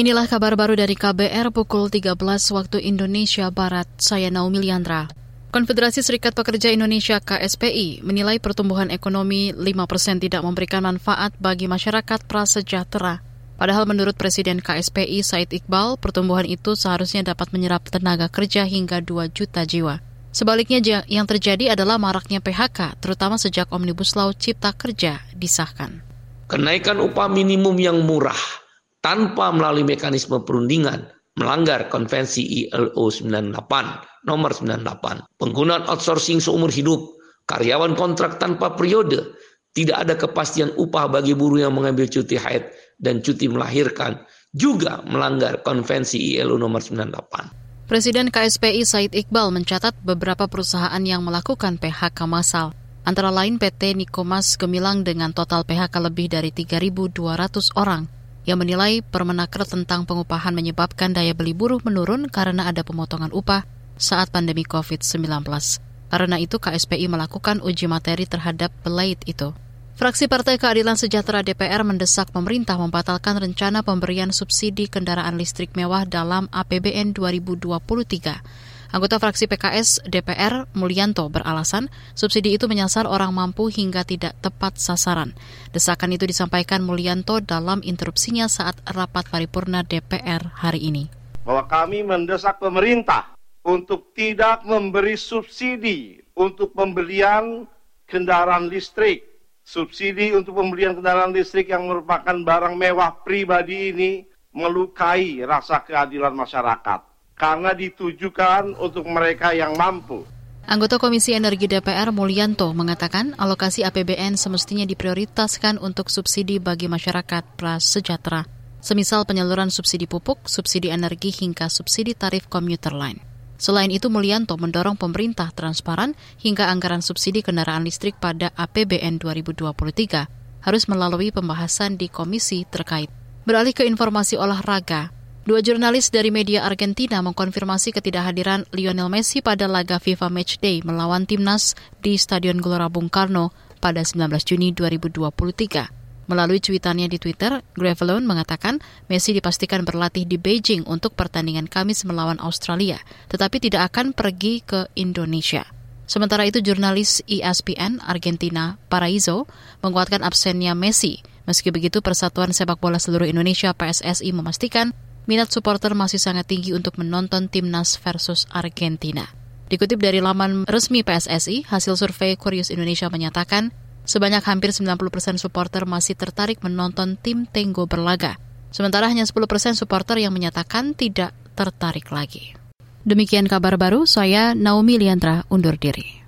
Inilah kabar baru dari KBR pukul 13 waktu Indonesia Barat. Saya Naomi Liandra. Konfederasi Serikat Pekerja Indonesia KSPI menilai pertumbuhan ekonomi 5% tidak memberikan manfaat bagi masyarakat prasejahtera. Padahal menurut Presiden KSPI Said Iqbal, pertumbuhan itu seharusnya dapat menyerap tenaga kerja hingga 2 juta jiwa. Sebaliknya yang terjadi adalah maraknya PHK, terutama sejak Omnibus Law Cipta Kerja disahkan. Kenaikan upah minimum yang murah tanpa melalui mekanisme perundingan melanggar konvensi ILO 98 nomor 98. Penggunaan outsourcing seumur hidup, karyawan kontrak tanpa periode, tidak ada kepastian upah bagi buruh yang mengambil cuti haid dan cuti melahirkan, juga melanggar konvensi ILO nomor 98. Presiden KSPI Said Iqbal mencatat beberapa perusahaan yang melakukan PHK massal, antara lain PT Nikomas Gemilang dengan total PHK lebih dari 3.200 orang, yang menilai Permenaker tentang pengupahan menyebabkan daya beli buruh menurun karena ada pemotongan upah saat pandemi COVID-19. Karena itu KSPI melakukan uji materi terhadap Belait itu. Fraksi Partai Keadilan Sejahtera DPR mendesak pemerintah membatalkan rencana pemberian subsidi kendaraan listrik mewah dalam APBN 2023. Anggota fraksi PKS DPR Mulyanto beralasan subsidi itu menyasar orang mampu hingga tidak tepat sasaran. Desakan itu disampaikan Mulyanto dalam interupsinya saat rapat paripurna DPR hari ini. Bahwa kami mendesak pemerintah untuk tidak memberi subsidi untuk pembelian kendaraan listrik subsidi untuk pembelian kendaraan listrik yang merupakan barang mewah pribadi ini melukai rasa keadilan masyarakat karena ditujukan untuk mereka yang mampu. Anggota Komisi Energi DPR Mulyanto mengatakan alokasi APBN semestinya diprioritaskan untuk subsidi bagi masyarakat prasejahtera, semisal penyaluran subsidi pupuk, subsidi energi hingga subsidi tarif komuter lain. Selain itu, Mulyanto mendorong pemerintah transparan hingga anggaran subsidi kendaraan listrik pada APBN 2023 harus melalui pembahasan di komisi terkait. Beralih ke informasi olahraga, dua jurnalis dari media Argentina mengkonfirmasi ketidakhadiran Lionel Messi pada laga FIFA Matchday melawan timnas di Stadion Gelora Bung Karno pada 19 Juni 2023. Melalui cuitannya di Twitter, Gravelone mengatakan Messi dipastikan berlatih di Beijing untuk pertandingan Kamis melawan Australia, tetapi tidak akan pergi ke Indonesia. Sementara itu, jurnalis ESPN Argentina Paraiso menguatkan absennya Messi. Meski begitu, Persatuan Sepak Bola Seluruh Indonesia PSSI memastikan minat supporter masih sangat tinggi untuk menonton timnas versus Argentina. Dikutip dari laman resmi PSSI, hasil survei Kurius Indonesia menyatakan Sebanyak hampir 90% supporter masih tertarik menonton tim Tenggo berlaga. Sementara hanya 10% supporter yang menyatakan tidak tertarik lagi. Demikian kabar baru, saya Naomi Liandra undur diri.